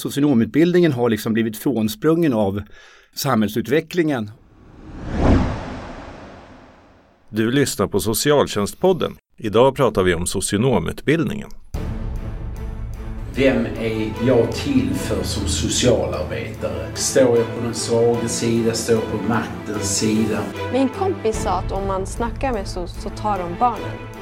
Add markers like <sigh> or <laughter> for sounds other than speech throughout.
Socionomutbildningen har liksom blivit frånsprungen av samhällsutvecklingen. Du lyssnar på Socialtjänstpodden. Idag pratar vi om socionomutbildningen. Vem är jag till för som socialarbetare? Står jag på den svaga sida? Står jag på maktens sida? Min kompis sa att om man snackar med SOS så tar de barnen.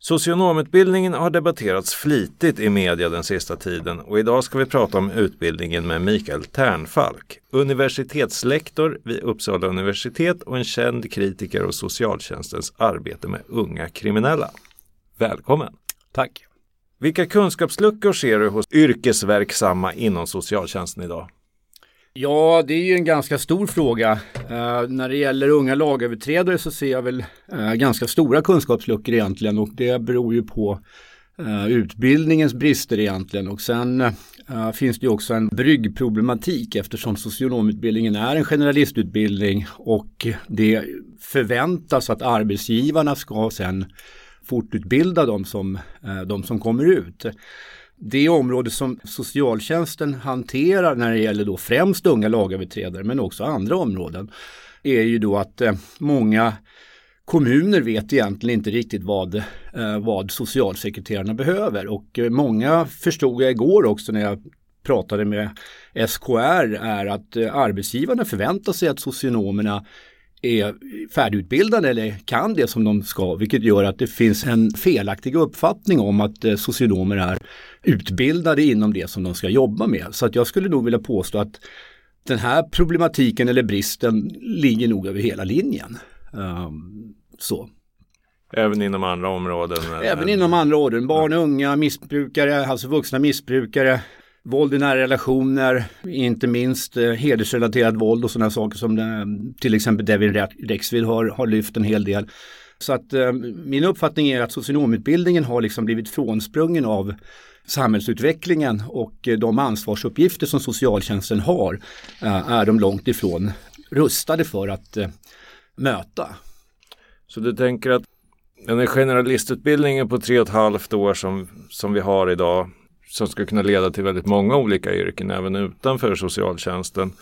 Socionomutbildningen har debatterats flitigt i media den sista tiden och idag ska vi prata om utbildningen med Mikael Ternfalk, universitetslektor vid Uppsala universitet och en känd kritiker av socialtjänstens arbete med unga kriminella. Välkommen! Tack! Vilka kunskapsluckor ser du hos yrkesverksamma inom socialtjänsten idag? Ja, det är ju en ganska stor fråga. Uh, när det gäller unga lagöverträdare så ser jag väl uh, ganska stora kunskapsluckor egentligen och det beror ju på uh, utbildningens brister egentligen och sen finns det ju också en bryggproblematik eftersom socionomutbildningen är en generalistutbildning och det förväntas att arbetsgivarna ska sen fortutbilda de som, de som kommer ut det område som socialtjänsten hanterar när det gäller då främst unga lagöverträdare men också andra områden är ju då att eh, många kommuner vet egentligen inte riktigt vad, eh, vad socialsekreterarna behöver. Och eh, många förstod jag igår också när jag pratade med SKR är att eh, arbetsgivarna förväntar sig att socionomerna är färdigutbildade eller kan det som de ska, vilket gör att det finns en felaktig uppfattning om att eh, socionomer är utbildade inom det som de ska jobba med. Så att jag skulle nog vilja påstå att den här problematiken eller bristen ligger nog över hela linjen. Um, så. Även inom andra områden? Även inom andra områden, barn och unga, missbrukare, alltså vuxna missbrukare, Våld i nära relationer, inte minst eh, hedersrelaterat våld och sådana saker som det, till exempel Devin Rexvid har, har lyft en hel del. Så att eh, min uppfattning är att socionomutbildningen har liksom blivit frånsprungen av samhällsutvecklingen och eh, de ansvarsuppgifter som socialtjänsten har eh, är de långt ifrån rustade för att eh, möta. Så du tänker att den generalistutbildningen på tre och ett halvt år som, som vi har idag som ska kunna leda till väldigt många olika yrken även utanför socialtjänsten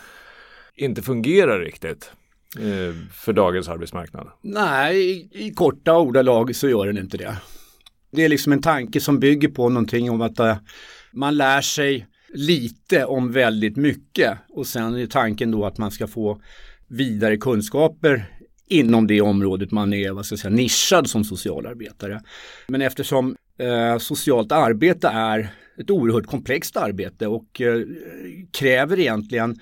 inte fungerar riktigt eh, för dagens arbetsmarknad? Nej, i, i korta ordalag så gör den inte det. Det är liksom en tanke som bygger på någonting om att uh, man lär sig lite om väldigt mycket och sen är tanken då att man ska få vidare kunskaper inom det området man är vad ska jag säga, nischad som socialarbetare. Men eftersom eh, socialt arbete är ett oerhört komplext arbete och eh, kräver egentligen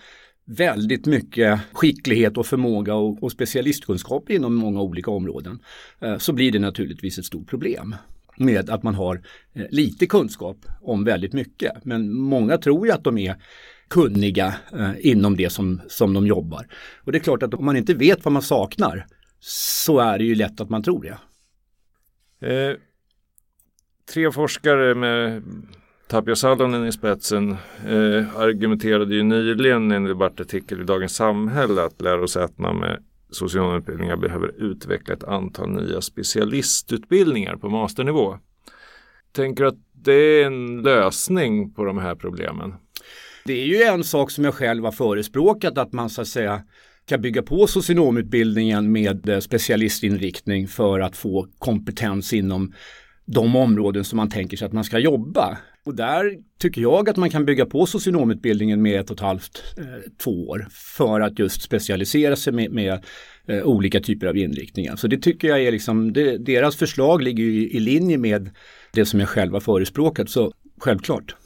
väldigt mycket skicklighet och förmåga och, och specialistkunskap inom många olika områden eh, så blir det naturligtvis ett stort problem med att man har eh, lite kunskap om väldigt mycket. Men många tror ju att de är kunniga eh, inom det som, som de jobbar. Och det är klart att om man inte vet vad man saknar så är det ju lätt att man tror det. Eh, tre forskare med Tapio Salonen i spetsen eh, argumenterade ju nyligen i en debattartikel i Dagens Samhälle att lärosätena med socionomutbildningar behöver utveckla ett antal nya specialistutbildningar på masternivå. Tänker du att det är en lösning på de här problemen? Det är ju en sak som jag själv har förespråkat att man så att säga kan bygga på socionomutbildningen med eh, specialistinriktning för att få kompetens inom de områden som man tänker sig att man ska jobba. Och där tycker jag att man kan bygga på socionomutbildningen med ett och ett halvt, eh, två år för att just specialisera sig med, med eh, olika typer av inriktningar. Så det tycker jag är liksom, det, deras förslag ligger i, i linje med det som jag själv har förespråkat, så självklart.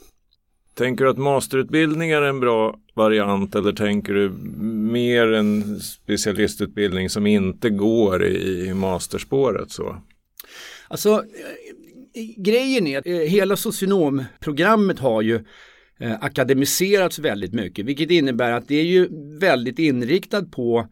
Tänker du att masterutbildning är en bra variant eller tänker du mer en specialistutbildning som inte går i, i masterspåret så? Alltså grejen är att eh, hela socionomprogrammet har ju eh, akademiserats väldigt mycket, vilket innebär att det är ju väldigt inriktat på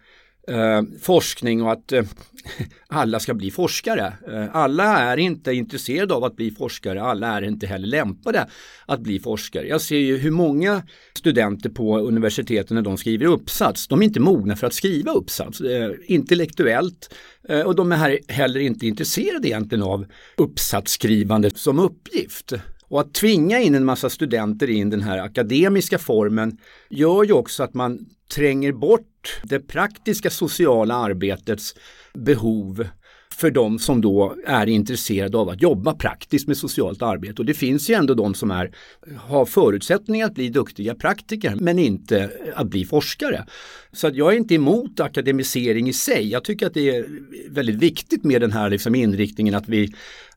eh, forskning och att eh, <laughs> alla ska bli forskare. Eh, alla är inte intresserade av att bli forskare, alla är inte heller lämpade att bli forskare. Jag ser ju hur många studenter på universiteten när de skriver uppsats, de är inte mogna för att skriva uppsats eh, intellektuellt eh, och de är heller inte intresserade egentligen av uppsatsskrivande som uppgift. Och att tvinga in en massa studenter i den här akademiska formen gör ju också att man tränger bort det praktiska sociala arbetets behov för de som då är intresserade av att jobba praktiskt med socialt arbete. Och det finns ju ändå de som är, har förutsättningar att bli duktiga praktiker men inte att bli forskare. Så att jag är inte emot akademisering i sig. Jag tycker att det är väldigt viktigt med den här liksom inriktningen att vi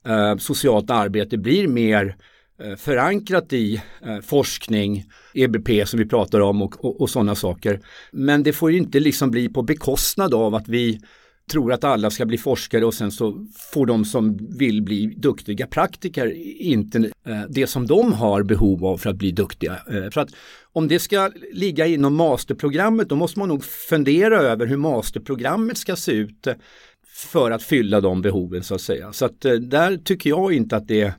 eh, socialt arbete blir mer Eh, förankrat i eh, forskning, EBP som vi pratar om och, och, och sådana saker. Men det får ju inte liksom bli på bekostnad av att vi tror att alla ska bli forskare och sen så får de som vill bli duktiga praktiker inte eh, det som de har behov av för att bli duktiga. För att om det ska ligga inom masterprogrammet då måste man nog fundera över hur masterprogrammet ska se ut för att fylla de behoven så att säga. Så att där tycker jag inte att det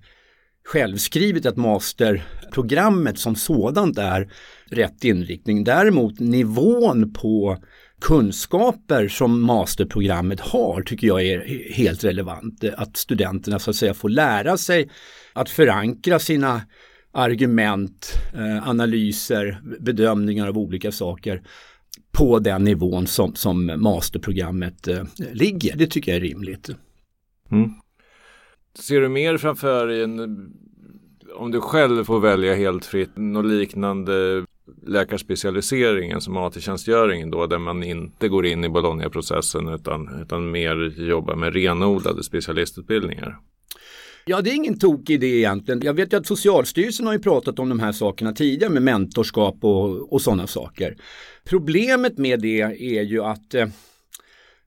självskrivet att masterprogrammet som sådant är rätt inriktning. Däremot nivån på kunskaper som masterprogrammet har tycker jag är helt relevant. Att studenterna så att säga får lära sig att förankra sina argument, eh, analyser, bedömningar av olika saker på den nivån som, som masterprogrammet eh, ligger. Det tycker jag är rimligt. Mm. Ser du mer framför dig en, om du själv får välja helt fritt, något liknande läkarspecialiseringen som AT-tjänstgöringen då där man inte går in i Bologna-processen utan, utan mer jobbar med renodlade specialistutbildningar? Ja, det är ingen tokig idé egentligen. Jag vet ju att Socialstyrelsen har ju pratat om de här sakerna tidigare med mentorskap och, och sådana saker. Problemet med det är ju att eh,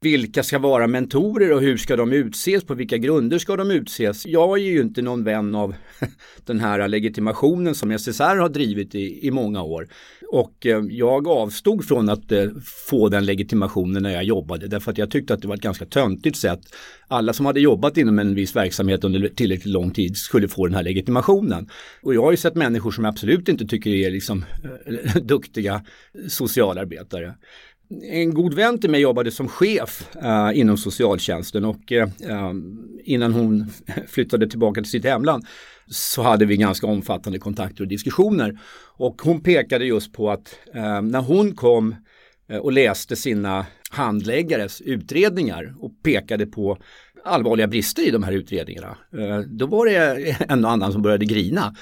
vilka ska vara mentorer och hur ska de utses? På vilka grunder ska de utses? Jag är ju inte någon vän av <laughs> den här legitimationen som SSR har drivit i, i många år. Och eh, jag avstod från att eh, få den legitimationen när jag jobbade därför att jag tyckte att det var ett ganska töntigt sätt. Alla som hade jobbat inom en viss verksamhet under tillräckligt lång tid skulle få den här legitimationen. Och jag har ju sett människor som absolut inte tycker är liksom <laughs> duktiga socialarbetare en god vän till mig jobbade som chef uh, inom socialtjänsten och uh, innan hon <laughs> flyttade tillbaka till sitt hemland så hade vi ganska omfattande kontakter och diskussioner. Och hon pekade just på att uh, när hon kom och läste sina handläggares utredningar och pekade på allvarliga brister i de här utredningarna. Då var det <laughs> en och annan som började grina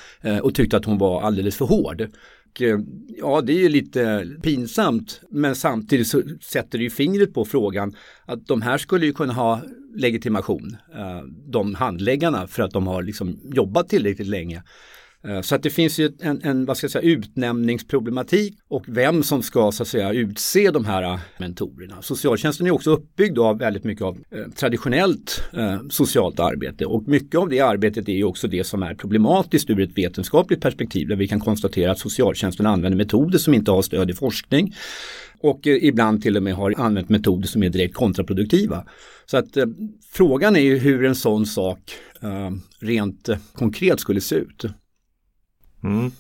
och tyckte att hon var alldeles för hård. Och eh, ja, det är ju lite pinsamt men samtidigt så sätter det ju fingret på frågan att de här skulle ju kunna ha legitimation, eh, de handläggarna för att de har liksom jobbat tillräckligt länge. Eh, så att det finns ju en, en vad ska jag säga, utnämningsproblematik och vem som ska så att säga utse de här eh, mentorerna. Socialtjänsten är också uppbyggd av väldigt mycket av eh, traditionellt eh, socialt arbete och mycket av det arbetet är ju också det som är problematiskt ur ett vetenskapligt perspektiv där vi kan konstatera att socialtjänsten använder metoder som inte har stöd i forskning och eh, ibland till och med har använt metoder som är direkt kontraproduktiva. Så att eh, frågan är ju hur en sån sak rent konkret skulle se ut. Mm.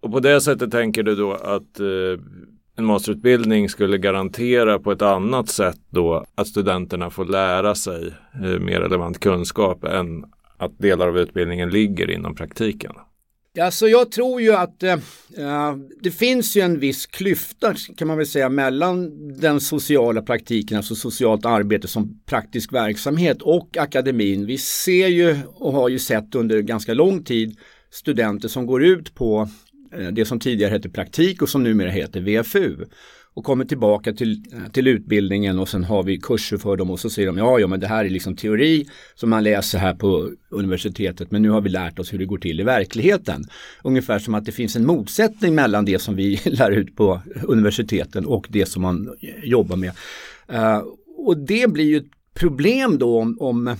Och på det sättet tänker du då att eh, en masterutbildning skulle garantera på ett annat sätt då att studenterna får lära sig eh, mer relevant kunskap än att delar av utbildningen ligger inom praktiken? Alltså jag tror ju att eh, det finns ju en viss klyfta kan man väl säga mellan den sociala praktiken, alltså socialt arbete som praktisk verksamhet och akademin. Vi ser ju och har ju sett under ganska lång tid studenter som går ut på eh, det som tidigare hette praktik och som numera heter VFU och kommer tillbaka till, eh, till utbildningen och sen har vi kurser för dem och så säger de ja, ja men det här är liksom teori som man läser här på universitetet men nu har vi lärt oss hur det går till i verkligheten. Ungefär som att det finns en motsättning mellan det som vi <laughs> lär ut på universiteten och det som man jobbar med. Uh, och det blir ju ett problem då om, om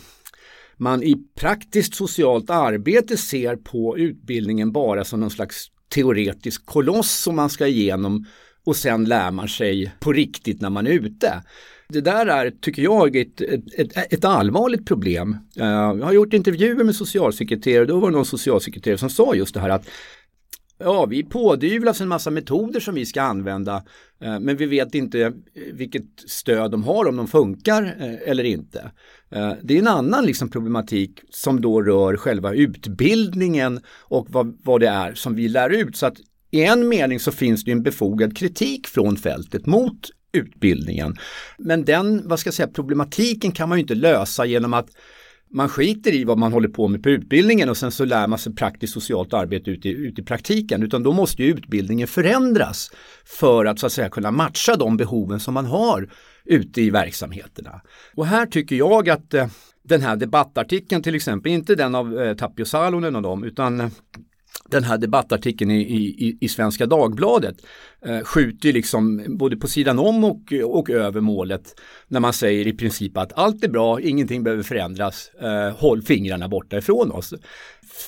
man i praktiskt socialt arbete ser på utbildningen bara som någon slags teoretisk koloss som man ska igenom och sen lär man sig på riktigt när man är ute. Det där är, tycker jag, ett, ett, ett, allvarligt problem. Eh, jag har gjort intervjuer med socialsekreterare, och då var det någon socialsekreterare som sa just det här att Ja, vi pådyvlas en massa metoder som vi ska använda eh, men vi vet inte eh, vilket stöd de har, om de funkar eh, eller inte. Det är en annan liksom problematik som då rör själva utbildningen och vad, vad det är som vi lär ut. Så att i en mening så finns det en befogad kritik från fältet mot utbildningen. Men den, vad ska jag säga, problematiken kan man ju inte lösa genom att man skiter i vad man håller på med på utbildningen och sen så lär man sig praktiskt socialt arbete ute i, ute i praktiken utan då måste ju utbildningen förändras för att så att säga kunna matcha de behoven som man har ute i verksamheterna. Och här tycker jag att eh, den här debattartikeln till exempel, inte den av eh, Tapio Salonen och dem utan eh, den här debattartikeln i, i, i Svenska Dagbladet eh, skjuter liksom både på sidan om och, och över målet när man säger i princip att allt är bra, ingenting behöver förändras, eh, håll fingrarna borta ifrån oss.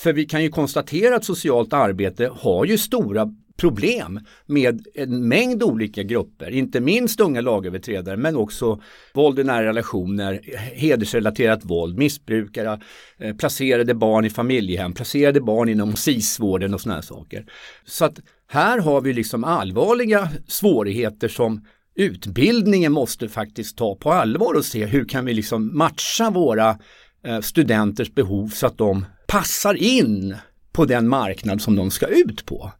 För vi kan ju konstatera att socialt arbete har ju stora problem med en mängd olika grupper, inte minst unga lagöverträdare men också våld i nära relationer, hedersrelaterat våld, missbrukare, eh, placerade barn i familjehem, placerade barn inom SIS-vården och sådana här saker. Så att här har vi liksom allvarliga svårigheter som utbildningen måste faktiskt ta på allvar och se hur kan vi liksom matcha våra eh, studenters behov så att de passar in på den marknad som de ska ut på.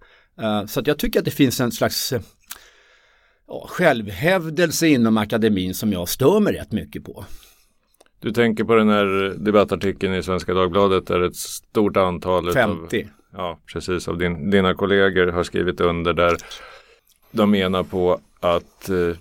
Eh, så att jag tycker att det finns en slags eh, ja, självhävdelse inom akademin som jag stör mig rätt mycket på. Du tänker på den här debattartikeln i Svenska Dagbladet där ett stort antal 50. Av, ja, precis, av din, dina kollegor har skrivit under där de menar på att eh,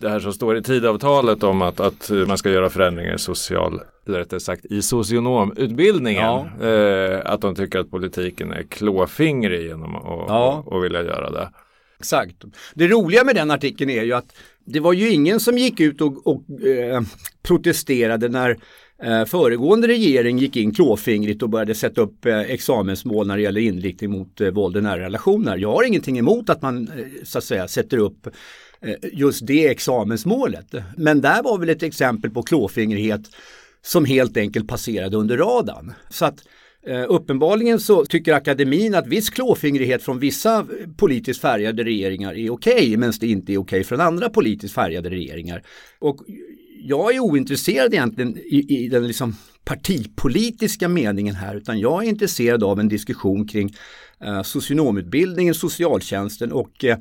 det här som står i tidavtalet om att, att man ska göra förändringar i social, eller rättare sagt i socionomutbildningen. Ja. Eh, att de tycker att politiken är klåfingrig genom att ja. och, och vilja göra det. Exakt. Det roliga med den artikeln är ju att det var ju ingen som gick ut och, och eh, protesterade när eh, föregående regering gick in klåfingrigt och började sätta upp eh, examensmål när det gäller inriktning mot eh, våld i nära relationer. Jag har ingenting emot att man eh, så att säga sätter upp Eh, just det examensmålet. Men där var väl ett exempel på klåfingrighet som helt enkelt passerade under radarn. Så att eh, uppenbarligen så tycker akademin att viss klåfingrighet från vissa eh, politiskt färgade regeringar är okej okay, medan det inte är okej okay från andra politiskt färgade regeringar. Och jag är ointresserad egentligen i, i den liksom partipolitiska meningen här utan jag är intresserad av en diskussion kring eh, socionomutbildningen, socialtjänsten och eh,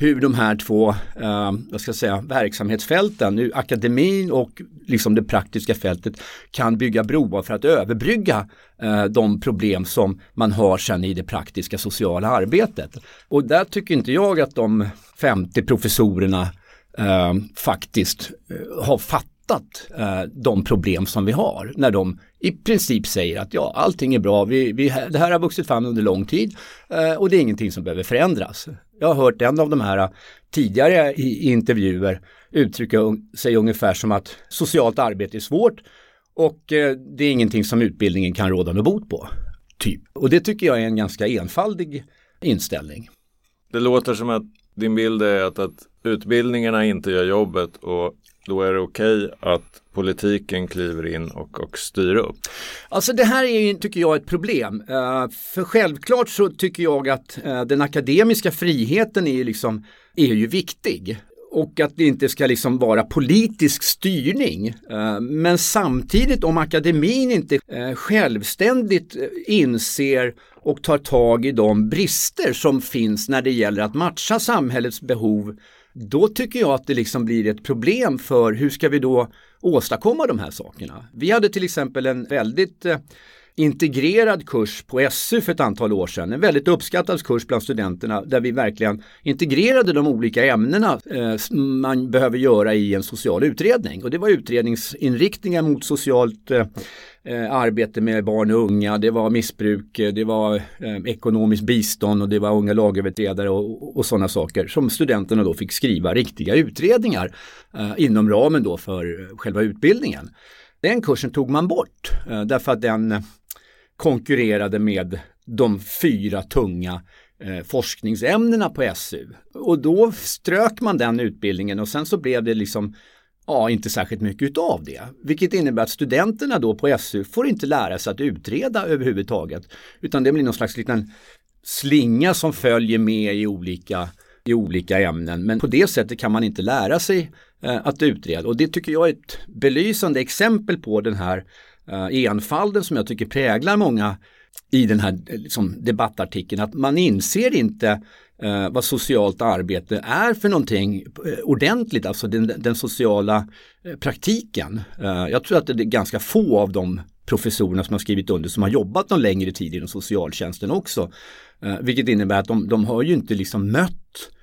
hur de här två eh, vad ska jag säga, verksamhetsfälten, nu akademin och liksom det praktiska fältet kan bygga broar för att överbrygga eh, de problem som man har sen i det praktiska sociala arbetet. Och där tycker inte jag att de 50 professorerna eh, faktiskt eh, har fattat eh, de problem som vi har när de i princip säger att ja, allting är bra, vi, vi, det här har vuxit fram under lång tid eh, och det är ingenting som behöver förändras. Jag har hört en av de här tidigare i, intervjuer uttrycka sig ungefär som att socialt arbete är svårt och eh, det är ingenting som utbildningen kan råda något bot på. Typ. Och det tycker jag är en ganska enfaldig inställning. Det låter som att din bild är att, att utbildningarna inte gör jobbet och då är det okej okay att politiken kliver in och, och styr upp? Alltså det här är ju, tycker jag, ett problem. Eh, för självklart så tycker jag att eh, den akademiska friheten är ju, liksom, är ju viktig och att det inte ska liksom vara politisk styrning. Eh, men samtidigt om akademin inte självständigt inser och tar tag i de brister som finns när det gäller att matcha samhällets behov då tycker jag att det liksom blir ett problem för hur ska vi då åstadkomma de här sakerna. Vi hade till exempel en väldigt eh, integrerad kurs på SU för ett antal år sedan. En väldigt uppskattad kurs bland studenterna där vi verkligen integrerade de olika ämnena eh, man behöver göra i en social utredning. Och det var utredningsinriktningar mot socialt eh, eh arbete med barn och unga, det var missbruk, eh, det var eh, ekonomiskt bistånd och det var unga lagöverträdare och, och sådana saker som studenterna då fick skriva riktiga utredningar eh, inom ramen då för eh, själva utbildningen. Den kursen tog man bort eh, därför att den konkurrerade med de fyra tunga eh, forskningsämnena på SU. Och då strök man den utbildningen och sen så blev det liksom Ja, inte särskilt mycket utav det. Vilket innebär att studenterna då på SU får inte lära sig att utreda överhuvudtaget. Utan det blir någon slags liten slinga som följer med i olika, i olika ämnen. Men på det sättet kan man inte lära sig eh, att utreda. Och det tycker jag är ett belysande exempel på den här eh, enfalden som jag tycker präglar många i den här eh, liksom, debattartikeln. Att man inser inte eh, vad socialt arbete är för någonting eh, ordentligt, alltså den, den sociala eh, praktiken. Eh, jag tror att det är ganska få av de professorerna som har skrivit under som har jobbat någon längre tid inom socialtjänsten också. Eh, vilket innebär att de, de har ju inte liksom mött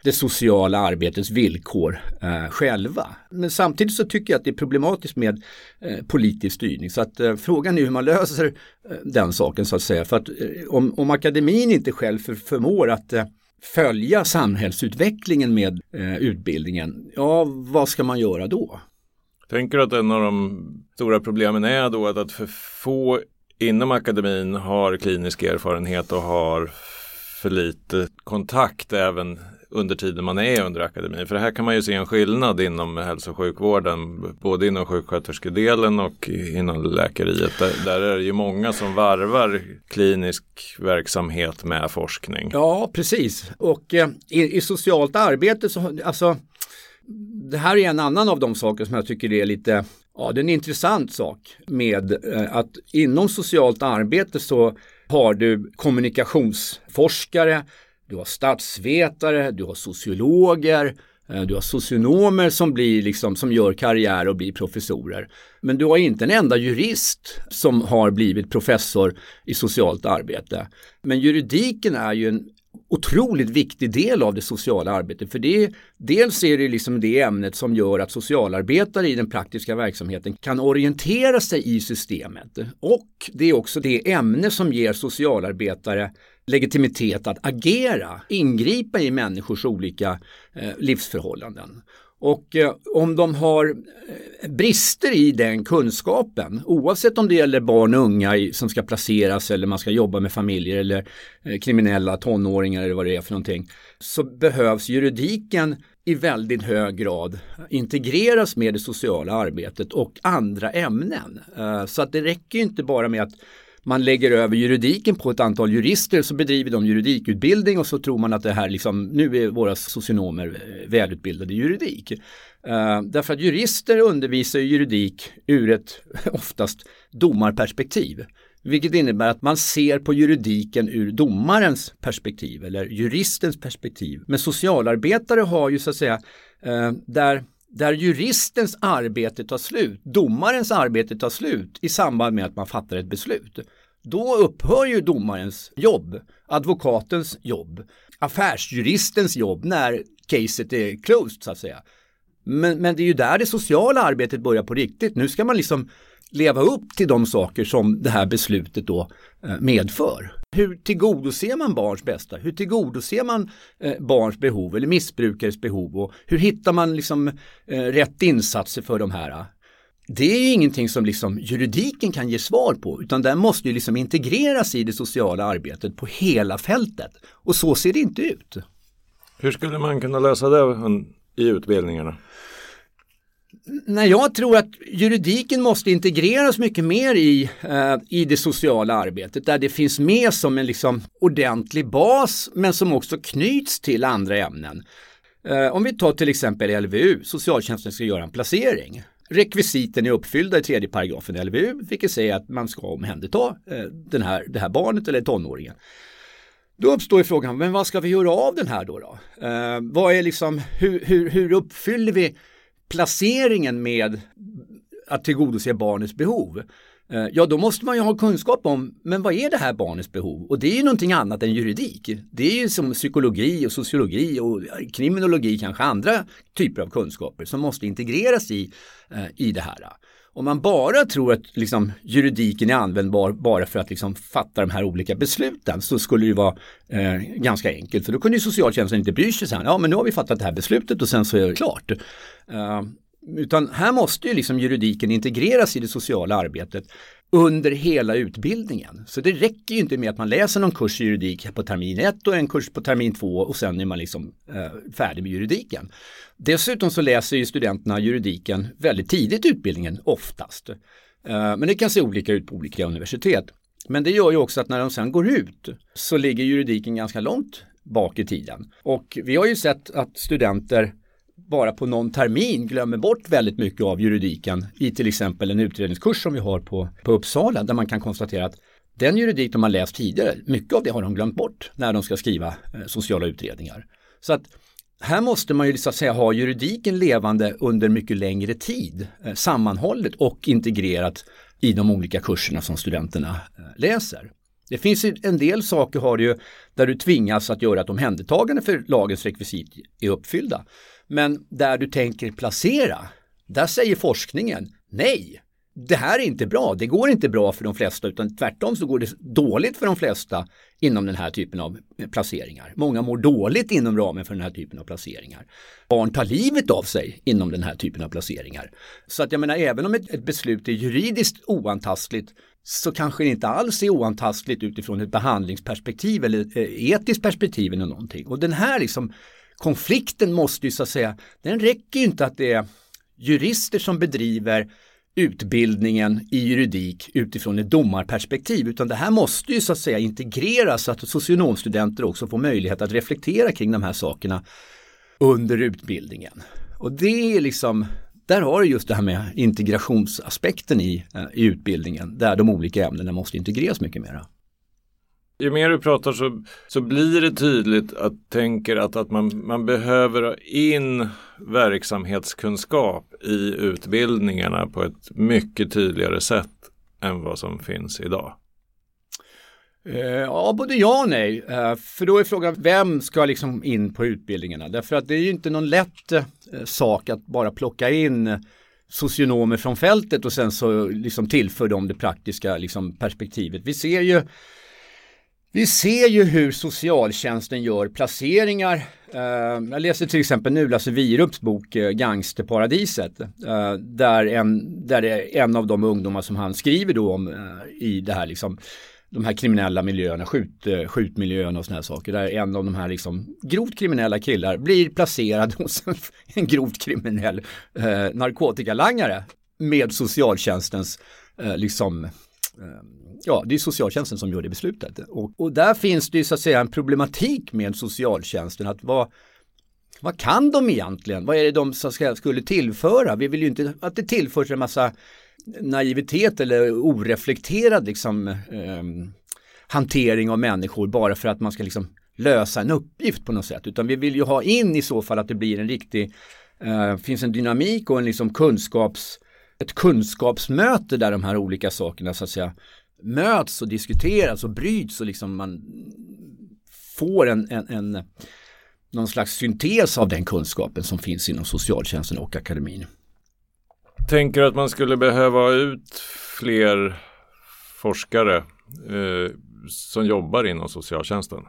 det sociala arbetets villkor eh, själva. Men samtidigt så tycker jag att det är problematiskt med eh, politisk styrning. Så att eh, frågan är hur man löser eh, den saken så att säga. För att eh, om, om akademin inte själv för, förmår att eh, följa samhällsutvecklingen med eh, utbildningen, ja vad ska man göra då? Tänker du att en av de stora problemen är då att, att för få inom akademin har klinisk erfarenhet och har för lite kontakt även under tiden man är under akademin. För här kan man ju se en skillnad inom hälso och sjukvården, både inom sjuksköterskedelen och inom läkeriet. Där, där är det ju många som varvar klinisk verksamhet med forskning. Ja, precis. Och eh, i, i, socialt arbete så, alltså, det här är en annan av de saker som jag tycker är lite, ja det är en intressant sak med eh, att inom socialt arbete så har du kommunikationsforskare, du har statsvetare, du har sociologer, eh, du har socionomer som, blir liksom, som gör karriär och blir professorer. Men du har inte en enda jurist som har blivit professor i socialt arbete. Men juridiken är ju en otroligt viktig del av det sociala arbetet. För det, dels är det liksom det ämnet som gör att socialarbetare i den praktiska verksamheten kan orientera sig i systemet. Och det är också det ämne som ger socialarbetare legitimitet att agera, ingripa i människors olika eh, livsförhållanden. Och eh, om de har eh, brister i den kunskapen, oavsett om det gäller barn och unga i, som ska placeras eller man ska jobba med familjer eller eh, kriminella tonåringar eller vad det är för någonting, så behövs juridiken i väldigt hög grad integreras med det sociala arbetet och andra ämnen. Eh, så att det räcker inte bara med att man lägger över juridiken på ett antal jurister så bedriver de juridikutbildning och så tror man att det här liksom, nu är våra socionomer eh, välutbildade i juridik. Uh, därför att jurister undervisar juridik ur ett <laughs> oftast domarperspektiv. Vilket innebär att man ser på juridiken ur domarens perspektiv eller juristens perspektiv. Men socialarbetare har ju så att säga, uh, där där juristens arbete tar slut, domarens arbete tar slut i samband med att man fattar ett beslut. Då upphör ju domarens jobb, advokatens jobb, affärsjuristens jobb när caset är closed så att säga. Men, men det är ju där det sociala arbetet börjar på riktigt. Nu ska man liksom leva upp till de saker som det här beslutet då eh, medför. Hur tillgodoser man barns bästa? Hur tillgodoser man eh, barns behov eller missbrukares behov? Och hur hittar man liksom eh, rätt insatser för de här? Det är ingenting som liksom juridiken kan ge svar på utan den måste ju liksom integreras i det sociala arbetet på hela fältet. Och så ser det inte ut. Hur skulle man kunna lösa det i utbildningarna? När jag tror att juridiken måste integreras mycket mer i, eh, i det sociala arbetet där det finns med som en liksom ordentlig bas men som också knyts till andra ämnen. Eh, om vi tar till exempel LVU, socialtjänsten ska göra en placering. Rekvisiten är uppfyllda i tredje paragrafen LVU, vilket säger att man ska omhänderta eh, den här, det här barnet eller tonåringen. Då uppstår ju frågan, men vad ska vi göra av den här då? då? Eh, vad är liksom, hur, hur, hur uppfyller vi placeringen med att tillgodose barnets behov. Eh, ja, då måste man ju ha kunskap om, men vad är det här barnets behov? Och det är ju någonting annat än juridik. Det är ju som psykologi och sociologi och kriminologi, kanske andra typer av kunskaper som måste integreras i, eh, i det här. Om man bara tror att liksom, juridiken är användbar bara för att liksom, fatta de här olika besluten så skulle det vara eh, ganska enkelt. För då kunde ju socialtjänsten inte bry sig. Sen. Ja, men nu har vi fattat det här beslutet och sen så är det klart. Eh, utan här måste ju liksom juridiken integreras i det sociala arbetet under hela utbildningen. Så det räcker ju inte med att man läser någon kurs i juridik på termin 1 och en kurs på termin 2 och sen är man liksom eh, färdig med juridiken. Dessutom så läser ju studenterna juridiken väldigt tidigt i utbildningen oftast. Eh, men det kan se olika ut på olika universitet. Men det gör ju också att när de sen går ut så ligger juridiken ganska långt bak i tiden. Och vi har ju sett att studenter bara på någon termin glömmer bort väldigt mycket av juridiken i till exempel en utredningskurs som vi har på, på Uppsala där man kan konstatera att den juridik de har läst tidigare, mycket av det har de glömt bort när de ska skriva eh, sociala utredningar. Så att här måste man ju så att säga ha juridiken levande under mycket längre tid, eh, sammanhållet och integrerat i de olika kurserna som studenterna eh, läser. Det finns en del saker har du där du tvingas att göra ett omhändertagande för lagens rekvisit är uppfyllda. Men där du tänker placera, där säger forskningen nej. Det här är inte bra, det går inte bra för de flesta utan tvärtom så går det dåligt för de flesta inom den här typen av eh, placeringar. Många mår dåligt inom ramen för den här typen av placeringar. Barn tar livet av sig inom den här typen av placeringar. Så att jag menar även om ett, ett beslut är juridiskt oantastligt så kanske det inte alls är oantastligt utifrån ett behandlingsperspektiv eller eh, etiskt perspektiv eller någonting. Och den här liksom konflikten måste ju så att säga, den räcker ju inte att det är jurister som bedriver utbildningen i juridik utifrån ett domarperspektiv utan det här måste ju så att säga integreras så att socionomstudenter också får möjlighet att reflektera kring de här sakerna under utbildningen. Och det är liksom, där har du just det här med integrationsaspekten i, eh, i utbildningen där de olika ämnena måste integreras mycket mera. Ju mer du pratar så, så blir det tydligt att tänker att, att man, man behöver ha in verksamhetskunskap i utbildningarna på ett mycket tydligare sätt än vad som finns idag. Eh, ja, både ja och nej. Eh, för då är frågan, vem ska liksom in på utbildningarna? Därför att det är ju inte någon lätt eh, sak att bara plocka in socionomer från fältet och sen så liksom tillför de det praktiska liksom perspektivet. Vi ser ju vi ser ju hur socialtjänsten gör placeringar. Eh, jag läser till exempel nu Lasse Wierups bok eh, Gangsterparadiset. Eh, där, en, där är en av de ungdomar som han skriver då om i det här liksom de här kriminella miljöerna, skjut, skjutmiljöerna och sådana här saker. Där en av de här liksom grovt kriminella killar blir placerad <laughs> hos en grovt kriminell narkotikalangare med socialtjänstens liksom Ehm, ja, det är socialtjänsten som gör det beslutet. Och, och där finns det ju så att säga en problematik med socialtjänsten. att vad, vad kan de egentligen? Vad är det de ska, skulle tillföra? Vi vill ju inte att det tillförs en massa naivitet eller oreflekterad liksom, eh, hantering av människor bara för att man ska liksom lösa en uppgift på något sätt. Utan vi vill ju ha in i så fall att det blir en riktig, eh, finns en dynamik och en liksom kunskaps, ett kunskapsmöte där de här olika sakerna så att säga möts och diskuteras och bryts och liksom man får en, en, en någon slags syntes av den kunskapen som finns inom socialtjänsten och akademin. Tänker att man skulle behöva ut fler forskare eh, som jobbar inom socialtjänsten?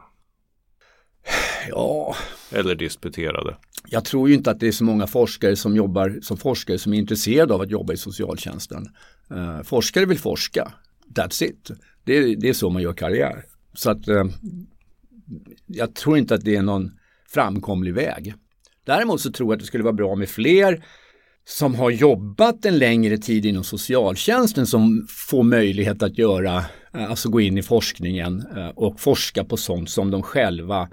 Ja. Eller disputerade? Jag tror ju inte att det är så många forskare som jobbar som forskare som är intresserade av att jobba i socialtjänsten. Eh, forskare vill forska That's it. Det är, det är så man gör karriär. Så att eh, jag tror inte att det är någon framkomlig väg. Däremot så tror jag att det skulle vara bra med fler som har jobbat en längre tid inom socialtjänsten som får möjlighet att göra, eh, alltså gå in i forskningen eh, och forska på sånt som de själva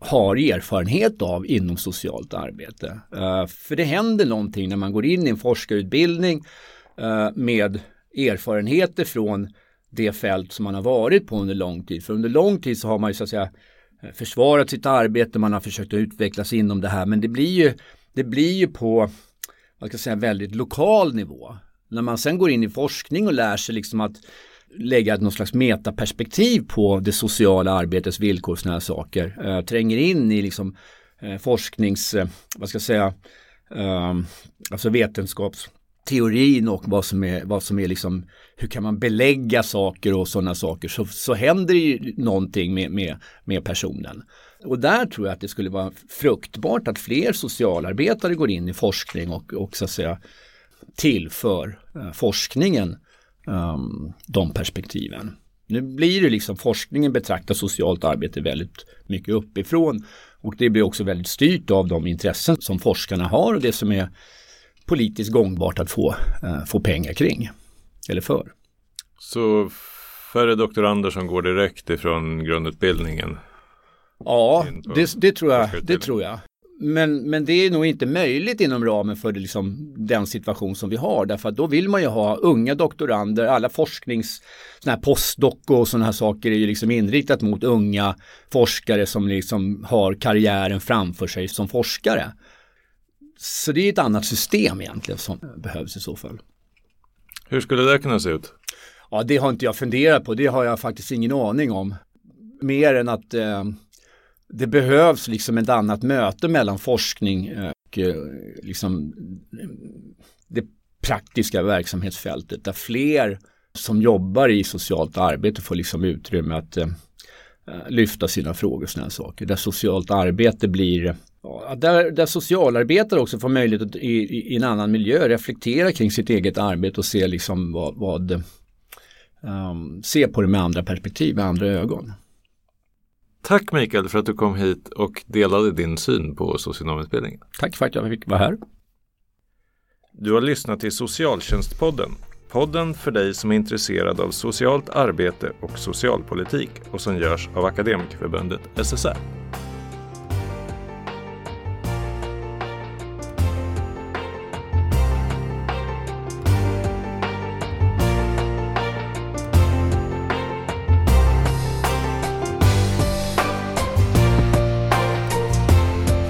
har erfarenhet av inom socialt arbete. Eh, för det händer någonting när man går in i en forskarutbildning eh, med erfarenheter från det fält som man har varit på under lång tid. För under lång tid så har man ju så att säga eh, försvarat sitt arbete, man har försökt att utvecklas inom det här men det blir ju, det blir ju på vad ska jag säga, väldigt lokal nivå. När man sen går in i forskning och lär sig liksom att lägga någon slags metaperspektiv på det sociala arbetets villkor och sådana här saker. Eh, tränger in i liksom eh, forsknings, eh, vad ska jag säga, eh, alltså vetenskaps teorin och vad som är, vad som är liksom, hur kan man belägga saker och sådana saker så, så händer det ju någonting med, med, med personen. Och där tror jag att det skulle vara fruktbart att fler socialarbetare går in i forskning och, och så att säga tillför eh, forskningen um, de perspektiven. Nu blir det liksom forskningen betraktar socialt arbete väldigt mycket uppifrån och det blir också väldigt styrt av de intressen som forskarna har och det som är politiskt gångbart att få, uh, få pengar kring eller för. Så färre doktorander som går direkt ifrån grundutbildningen? Ja, det, det, tror jag. Det tror jag. Men, men det är nog inte möjligt inom ramen för det, liksom, den situation som vi har. Därför att då vill man ju ha unga doktorander, alla forsknings, såna här postdoc och sådana här saker är ju liksom inriktat mot unga forskare som liksom har karriären framför sig som forskare. Så det är ett annat system egentligen som behövs i så fall. Hur skulle det kunna se ut? Ja, det har inte jag funderat på. Det har jag faktiskt ingen aning om. Mer än att eh, det behövs liksom ett annat möte mellan forskning och eh, liksom det praktiska verksamhetsfältet där fler som jobbar i socialt arbete får liksom utrymme att eh, lyfta sina frågor och sådana saker. Där socialt arbete blir Ja, där, där socialarbetare också får möjlighet att i, i, en annan miljö reflektera kring sitt eget arbete och se liksom vad, vad um, se på det med andra perspektiv, med andra ögon. Tack Mikael för att du kom hit och delade din syn på socionomutbildningen. Tack för att jag fick vara här. Du har lyssnat till Socialtjänstpodden. Podden för dig som är intresserad av socialt arbete och socialpolitik och som görs av Akademikerförbundet SSR.